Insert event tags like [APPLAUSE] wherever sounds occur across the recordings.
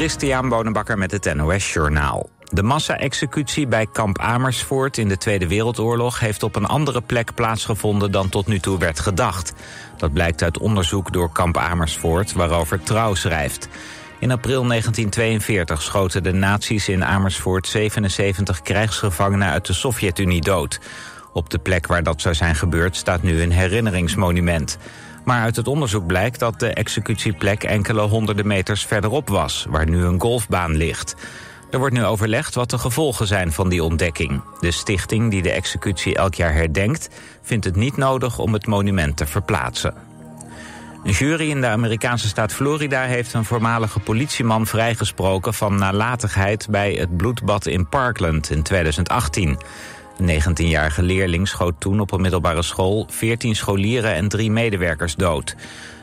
Christian Bonenbakker met het NOS Journaal. De massa-executie bij kamp Amersfoort in de Tweede Wereldoorlog... heeft op een andere plek plaatsgevonden dan tot nu toe werd gedacht. Dat blijkt uit onderzoek door kamp Amersfoort, waarover Trouw schrijft. In april 1942 schoten de nazi's in Amersfoort 77 krijgsgevangenen uit de Sovjet-Unie dood. Op de plek waar dat zou zijn gebeurd staat nu een herinneringsmonument. Maar uit het onderzoek blijkt dat de executieplek enkele honderden meters verderop was, waar nu een golfbaan ligt. Er wordt nu overlegd wat de gevolgen zijn van die ontdekking. De stichting die de executie elk jaar herdenkt... vindt het niet nodig om het monument te verplaatsen. Een jury in de Amerikaanse staat Florida heeft een voormalige politieman vrijgesproken van nalatigheid bij het bloedbad in Parkland in 2018. Een 19-jarige leerling schoot toen op een middelbare school 14 scholieren en drie medewerkers dood.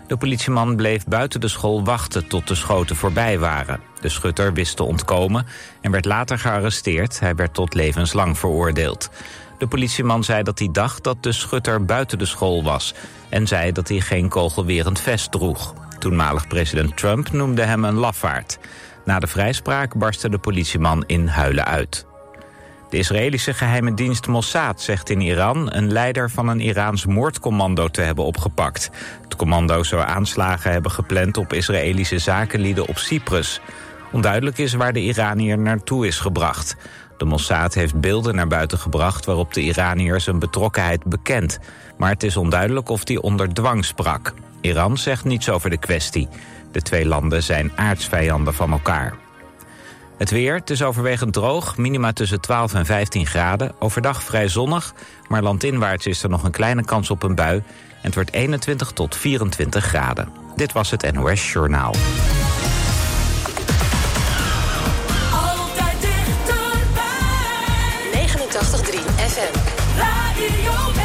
De politieman bleef buiten de school wachten tot de schoten voorbij waren. De schutter wist te ontkomen en werd later gearresteerd. Hij werd tot levenslang veroordeeld. De politieman zei dat hij dacht dat de schutter buiten de school was... en zei dat hij geen kogelwerend vest droeg. Toenmalig president Trump noemde hem een lafaard. Na de vrijspraak barstte de politieman in huilen uit. De Israëlische geheime dienst Mossad zegt in Iran... een leider van een Iraans moordcommando te hebben opgepakt. Het commando zou aanslagen hebben gepland op Israëlische zakenlieden op Cyprus. Onduidelijk is waar de Iranier naartoe is gebracht. De Mossad heeft beelden naar buiten gebracht... waarop de Iranier zijn betrokkenheid bekent. Maar het is onduidelijk of hij onder dwang sprak. Iran zegt niets over de kwestie. De twee landen zijn aardsvijanden van elkaar. Het weer, het is overwegend droog, minima tussen 12 en 15 graden. Overdag vrij zonnig, maar landinwaarts is er nog een kleine kans op een bui. En het wordt 21 tot 24 graden. Dit was het NOS Journaal. Altijd dichterbij. 89.3 FM. Radio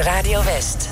Radio West.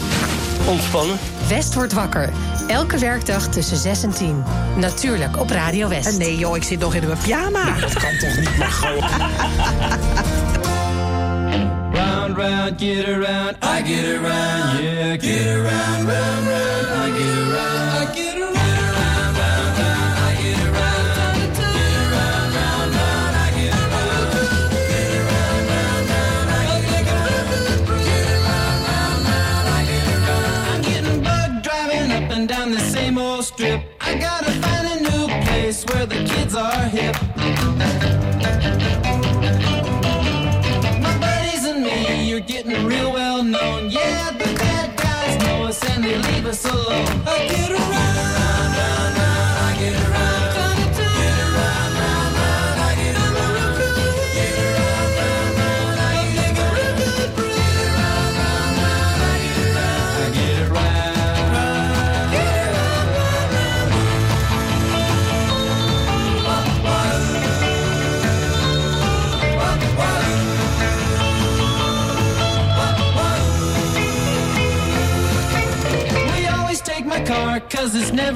ontspannen. West wordt wakker. Elke werkdag tussen 6 en 10. Natuurlijk op Radio West. Nee joh, ik zit nog in mijn pyjama. Dat kan toch niet, maar gewoon. Round, round, get around, I get around, yeah, get around, round, round, I get around, where the kids are hip. My buddies and me, you're getting real well known. Yeah, the bad guys know us and they leave us alone.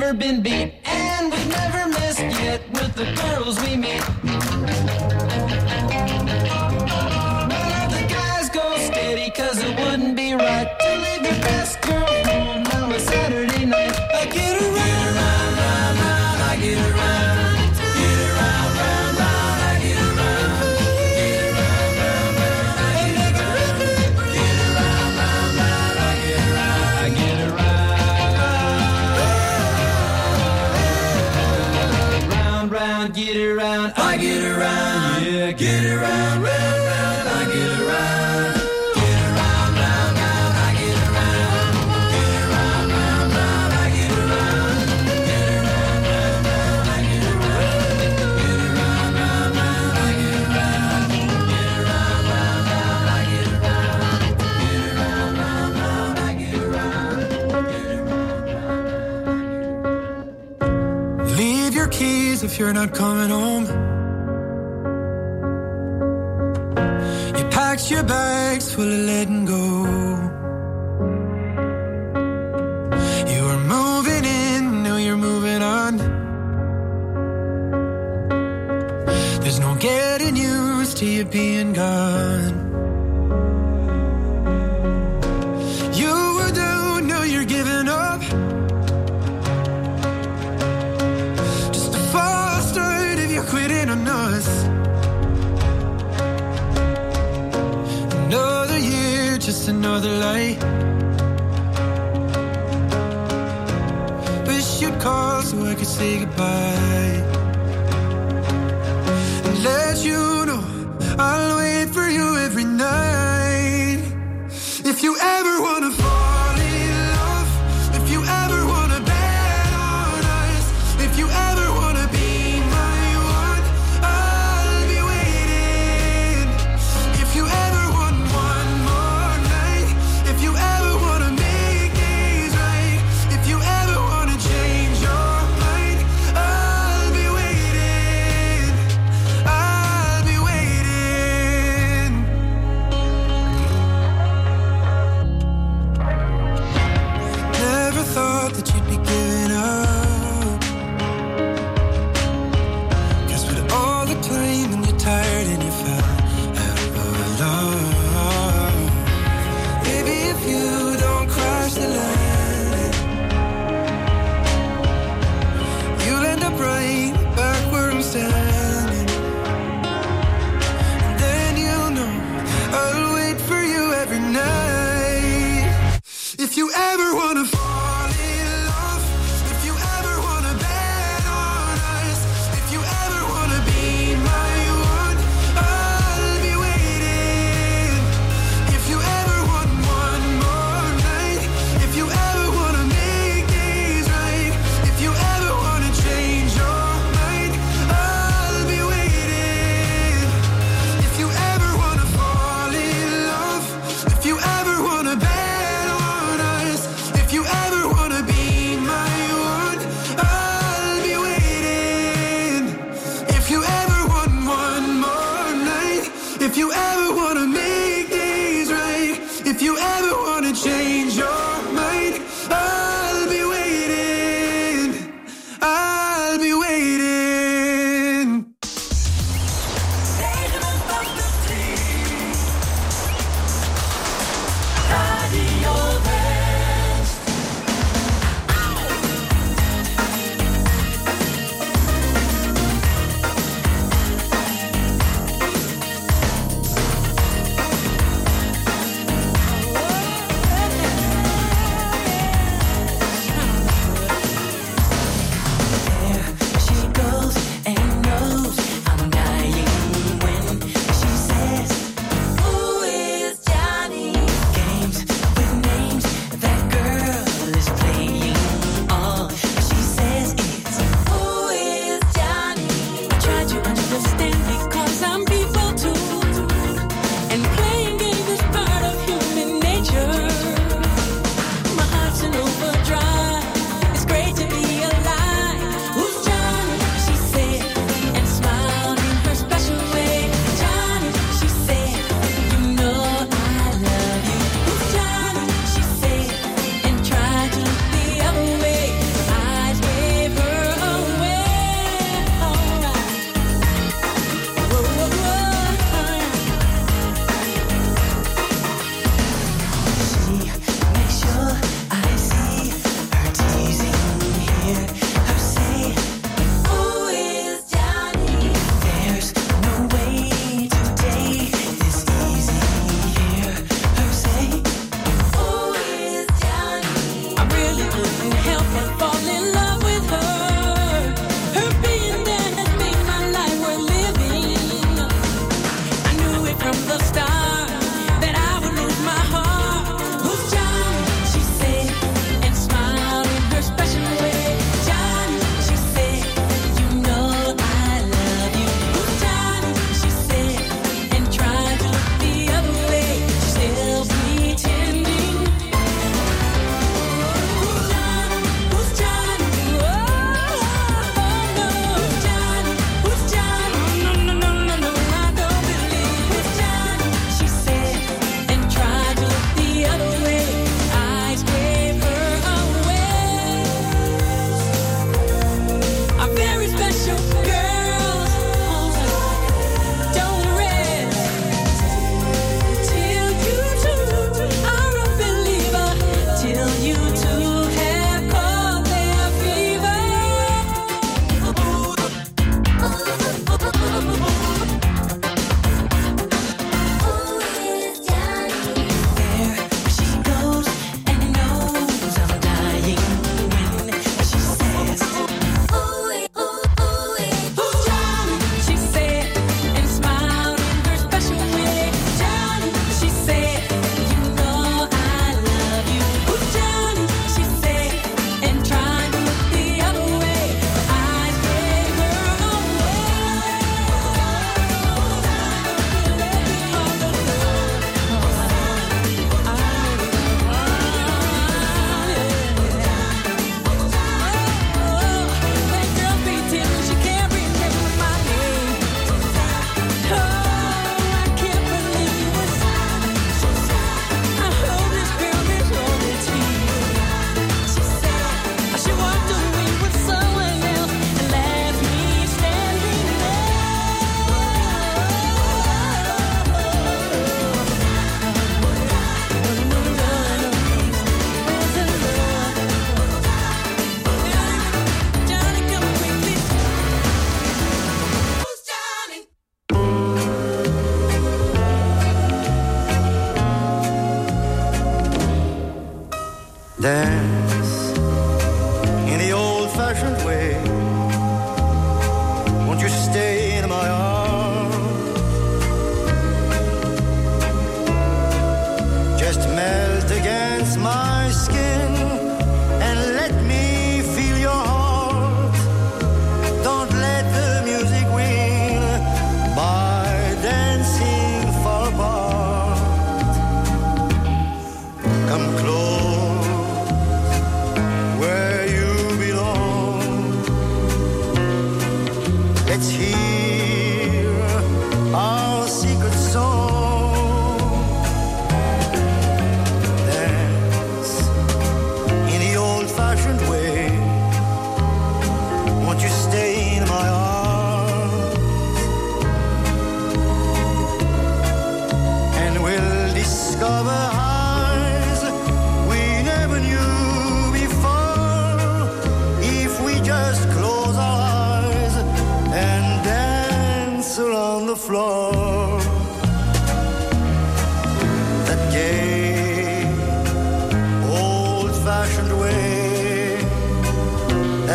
Never been beat you're not coming home. Another lie. Wish you'd call so I could say goodbye. And let you know I'll wait for you every night. If you ever wanna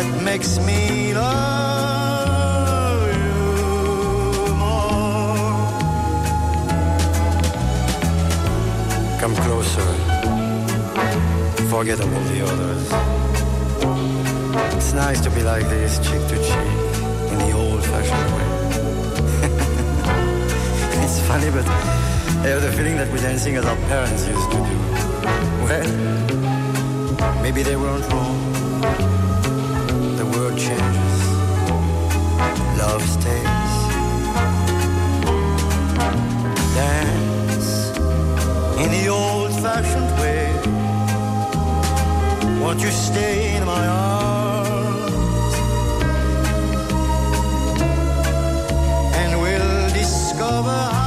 that makes me love you more. Come closer, forget about the others. It's nice to be like this, cheek to cheek, in the old-fashioned way. [LAUGHS] it's funny, but I have the feeling that we're dancing as our parents used to do. Well, maybe they weren't wrong changes, love stays. Dance in the old fashioned way. Won't you stay in my arms? And we'll discover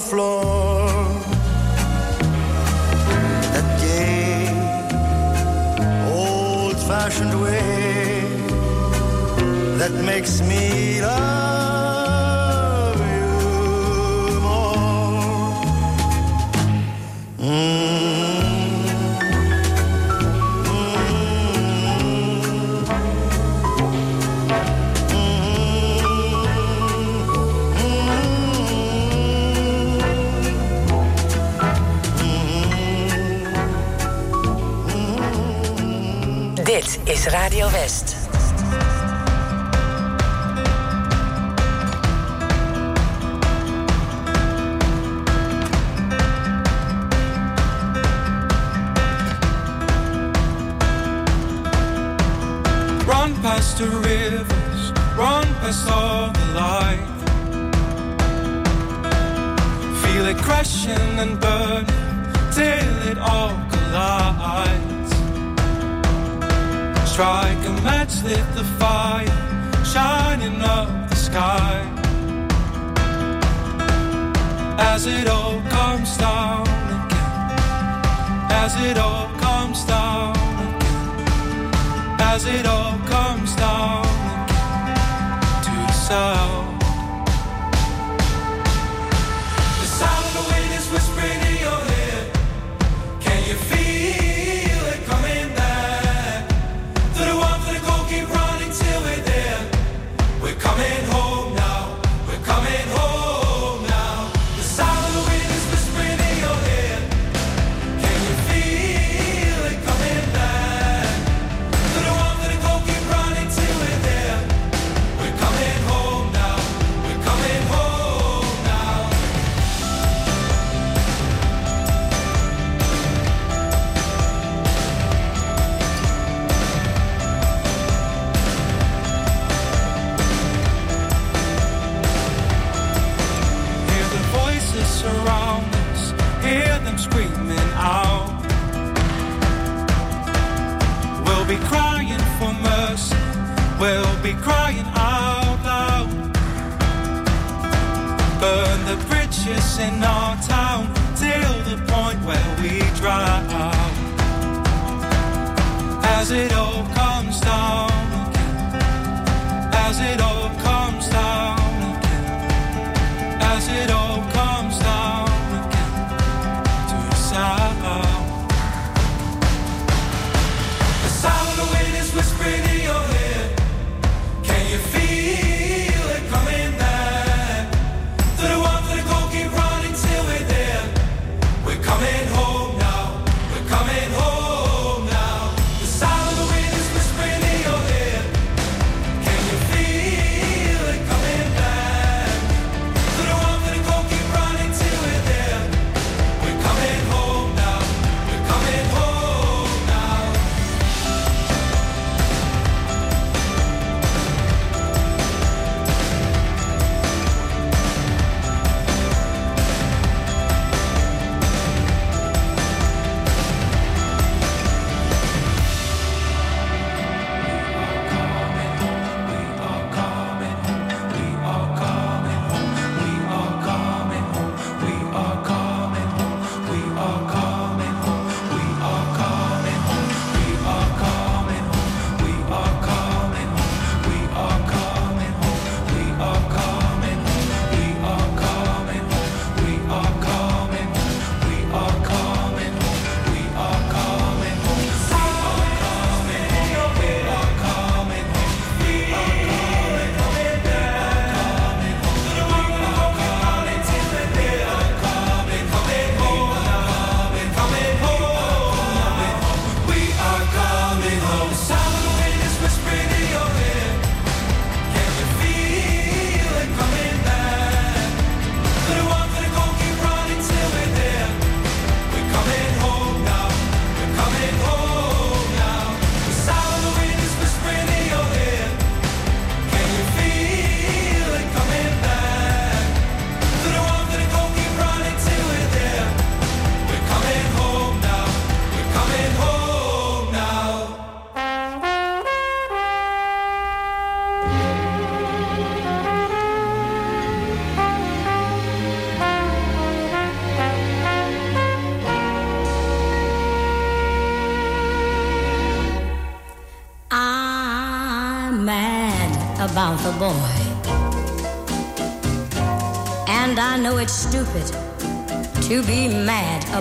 floor that gay, old fashioned way that makes me love. is Radio West. Run past the rivers, run past all the light. Feel it crashing and burning till it all collides strike a match, lit the fire, shining up the sky. As it all comes down again, as it all comes down again, as it all comes down again to the south. you'll be crying out loud. Burn the bridges in our town till the point where we drown. As it all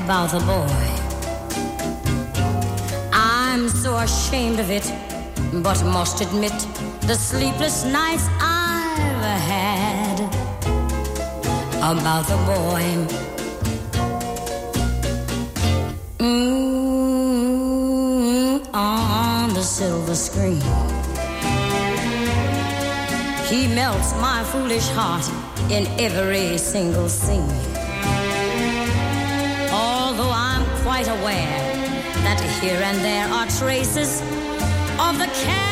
about the boy. I'm so ashamed of it, but must admit the sleepless nights I've had about the boy. Mm, on the silver screen, he melts my foolish heart in every single scene quite aware that here and there are traces of the cad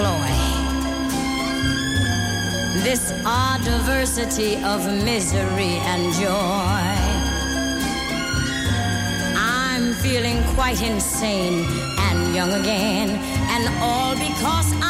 cloy? This odd diversity of misery and joy. I'm feeling quite insane and young again, and all because I'm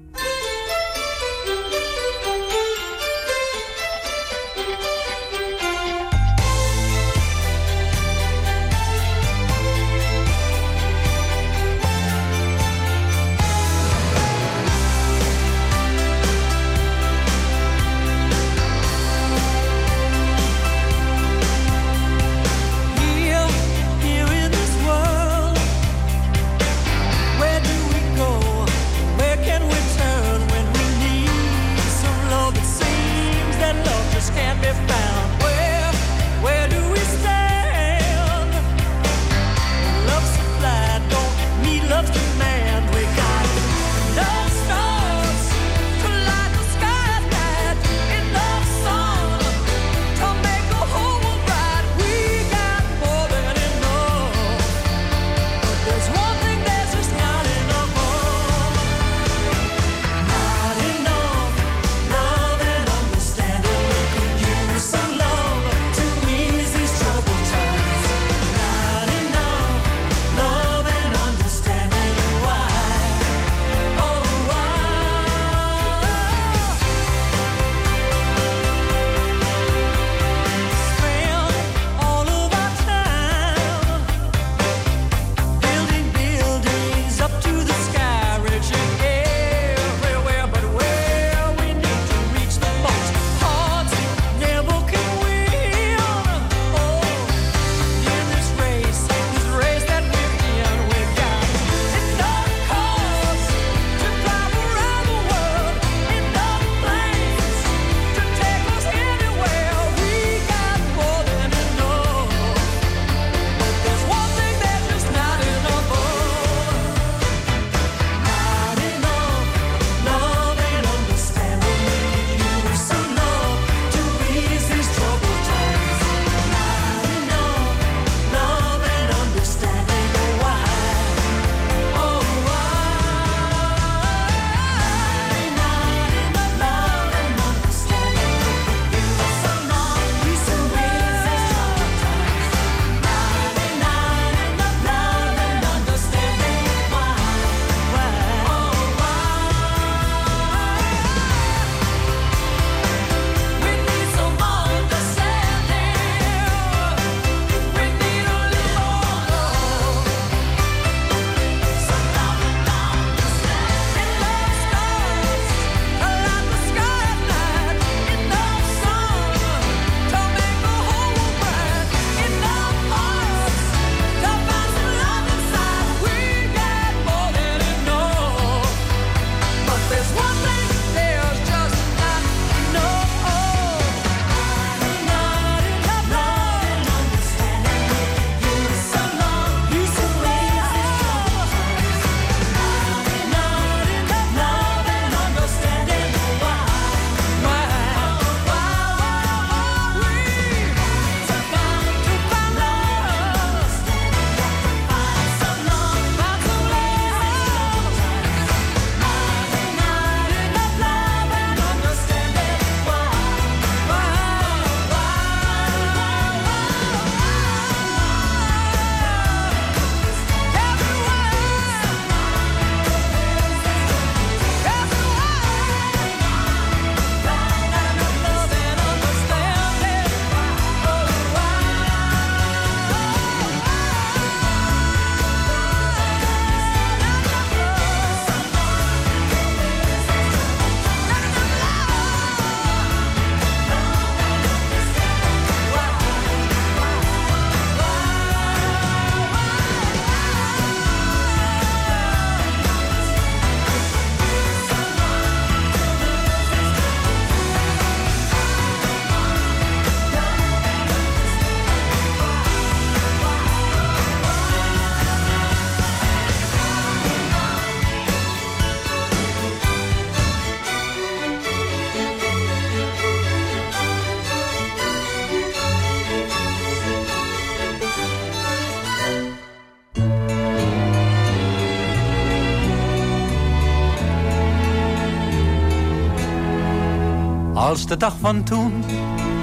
Als de dag van toen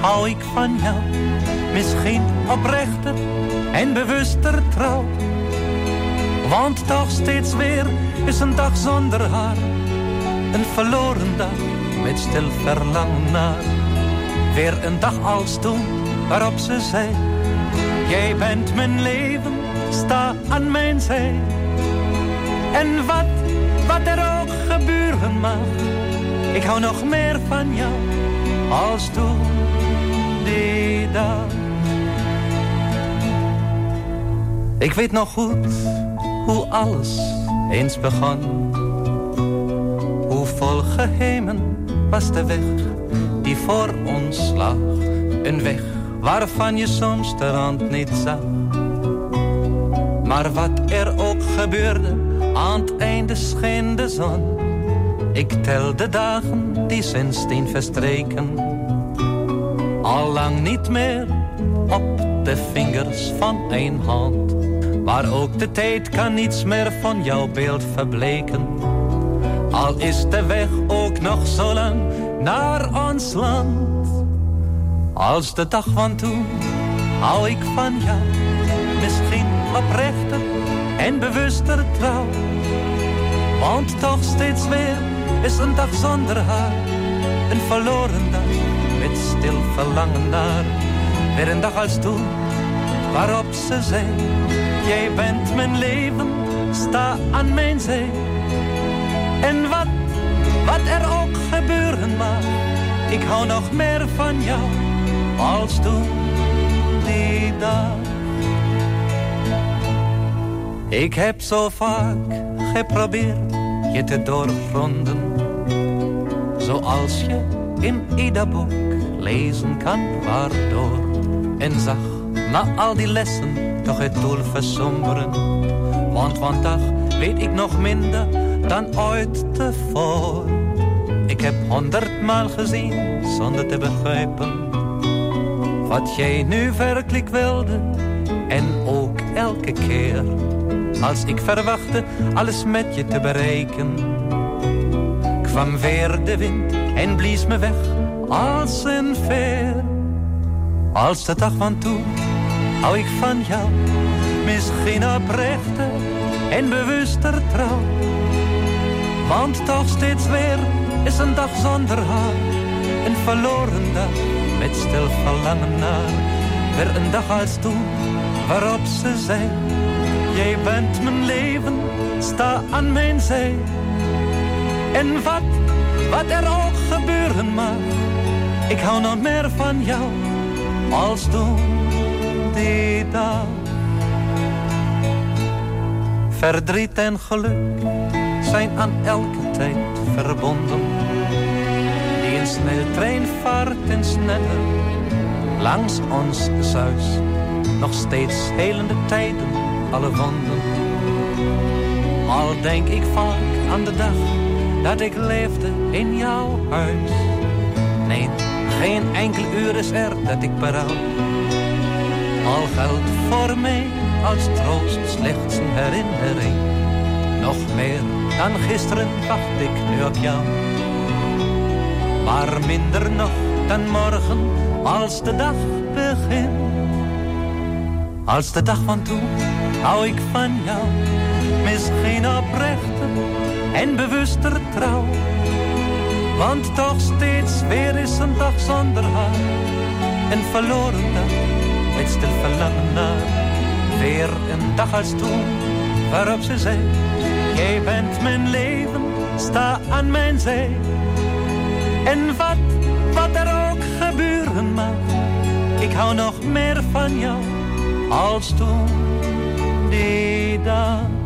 hou ik van jou. Misschien oprechter en bewuster trouw. Want toch steeds weer is een dag zonder haar. Een verloren dag met stil verlangen naar. Weer een dag als toen waarop ze zei. Jij bent mijn leven, sta aan mijn zij. En wat, wat er ook gebeuren mag. Ik hou nog meer van jou als toen die dag. Ik weet nog goed hoe alles eens begon. Hoe vol geheimen was de weg die voor ons lag. Een weg waarvan je soms de rand niet zag. Maar wat er ook gebeurde, aan het einde scheen de zon. Ik tel de dagen die sindsdien verstreken. Al lang niet meer op de vingers van één hand. Maar ook de tijd kan niets meer van jouw beeld verbleken. Al is de weg ook nog zo lang naar ons land. Als de dag van toen hou ik van jou. Misschien oprechter en bewuster trouw. Want toch steeds weer is een dag zonder haar. Een verloren dag met stil verlangen naar. Weer een dag als toen waarop ze zei. Jij bent mijn leven, sta aan mijn zee. En wat, wat er ook gebeuren mag. Ik hou nog meer van jou als toen die dag. Ik heb zo vaak geprobeerd je te doorgronden. Zoals je in ieder boek lezen kan waardoor. En zag na al die lessen toch het doel versomberen. Want vandaag weet ik nog minder dan ooit tevoren. Ik heb honderdmaal gezien zonder te begrijpen. Wat jij nu werkelijk wilde en ook elke keer. Als ik verwachtte alles met je te bereiken. Kwam weer de wind en blies me weg als een veer. Als de dag van toen hou ik van jou. Misschien oprechter en bewuster trouw. Want toch steeds weer is een dag zonder haar. Een verloren dag met stil verlangen naar. Weer een dag als toen waarop ze zei. Jij bent mijn leven, sta aan mijn zij. En wat, wat er ook gebeuren mag. Ik hou nog meer van jou als toen die dag. Verdriet en geluk zijn aan elke tijd verbonden. Die een sneltrein vaart en sneller langs ons zuis. Nog steeds helende tijden, alle wonden. Al denk ik vaak aan de dag dat ik leefde in jouw huis. Nee, geen enkel uur is er dat ik berouw. Al geldt voor mij als troost slechts een herinnering. Nog meer dan gisteren wacht ik nu op jou. Maar minder nog dan morgen als de dag begint. Als de dag van toen hou ik van jou. Misschien oprechter en bewuster trouw. Want toch steeds weer is een dag zonder haar. Een verloren dag met stil verlangen naar. Weer een dag als toen waarop ze zei. Jij bent mijn leven, sta aan mijn zij. En wat, wat er ook gebeuren mag. Ik hou nog meer van jou als toen die dag.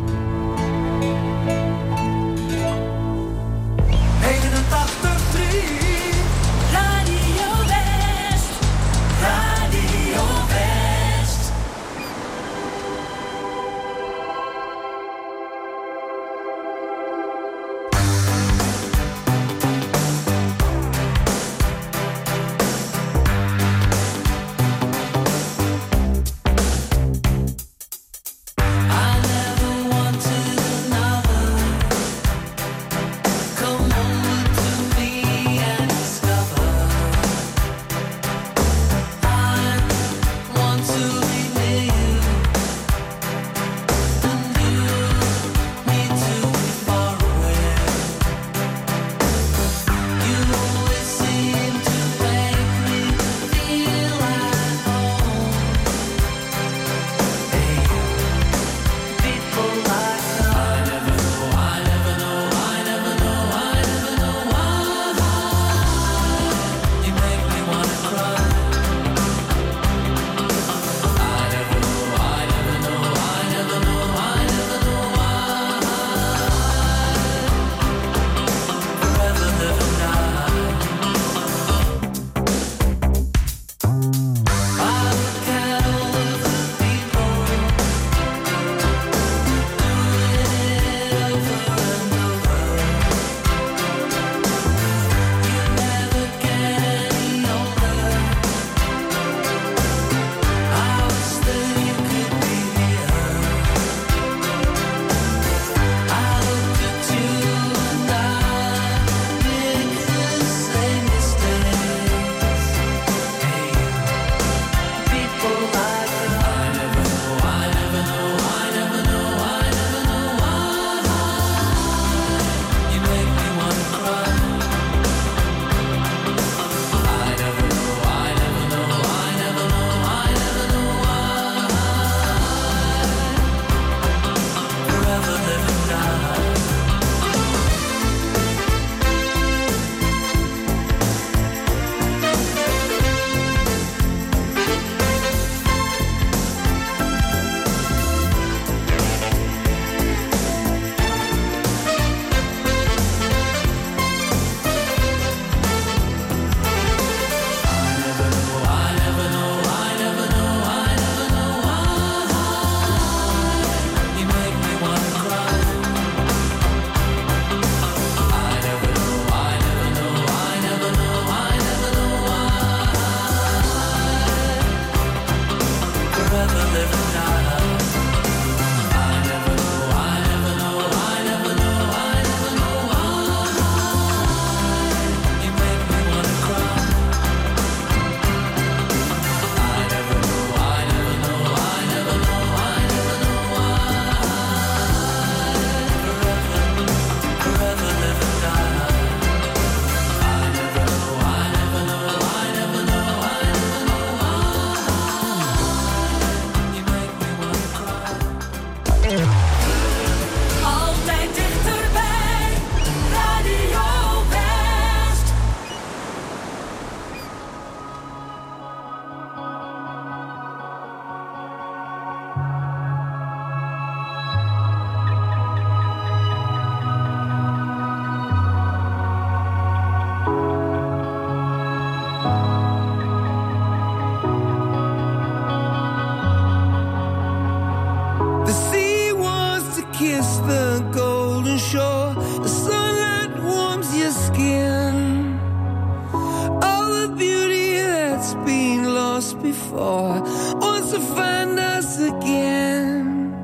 lost before wants to find us again.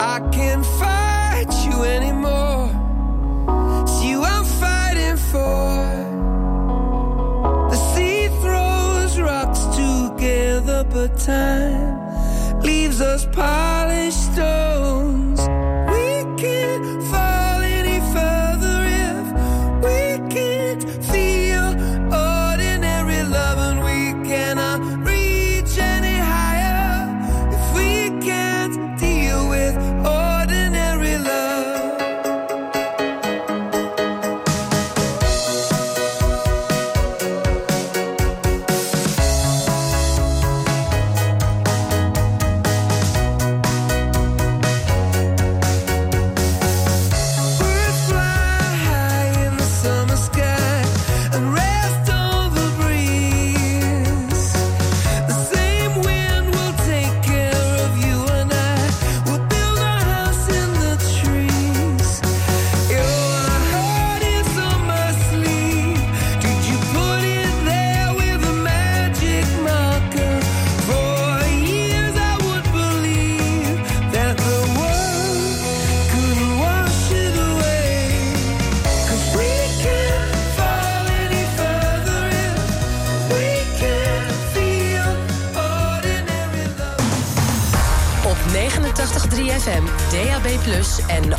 I can't fight you anymore. It's you I'm fighting for. The sea throws rocks together, but time leaves us apart.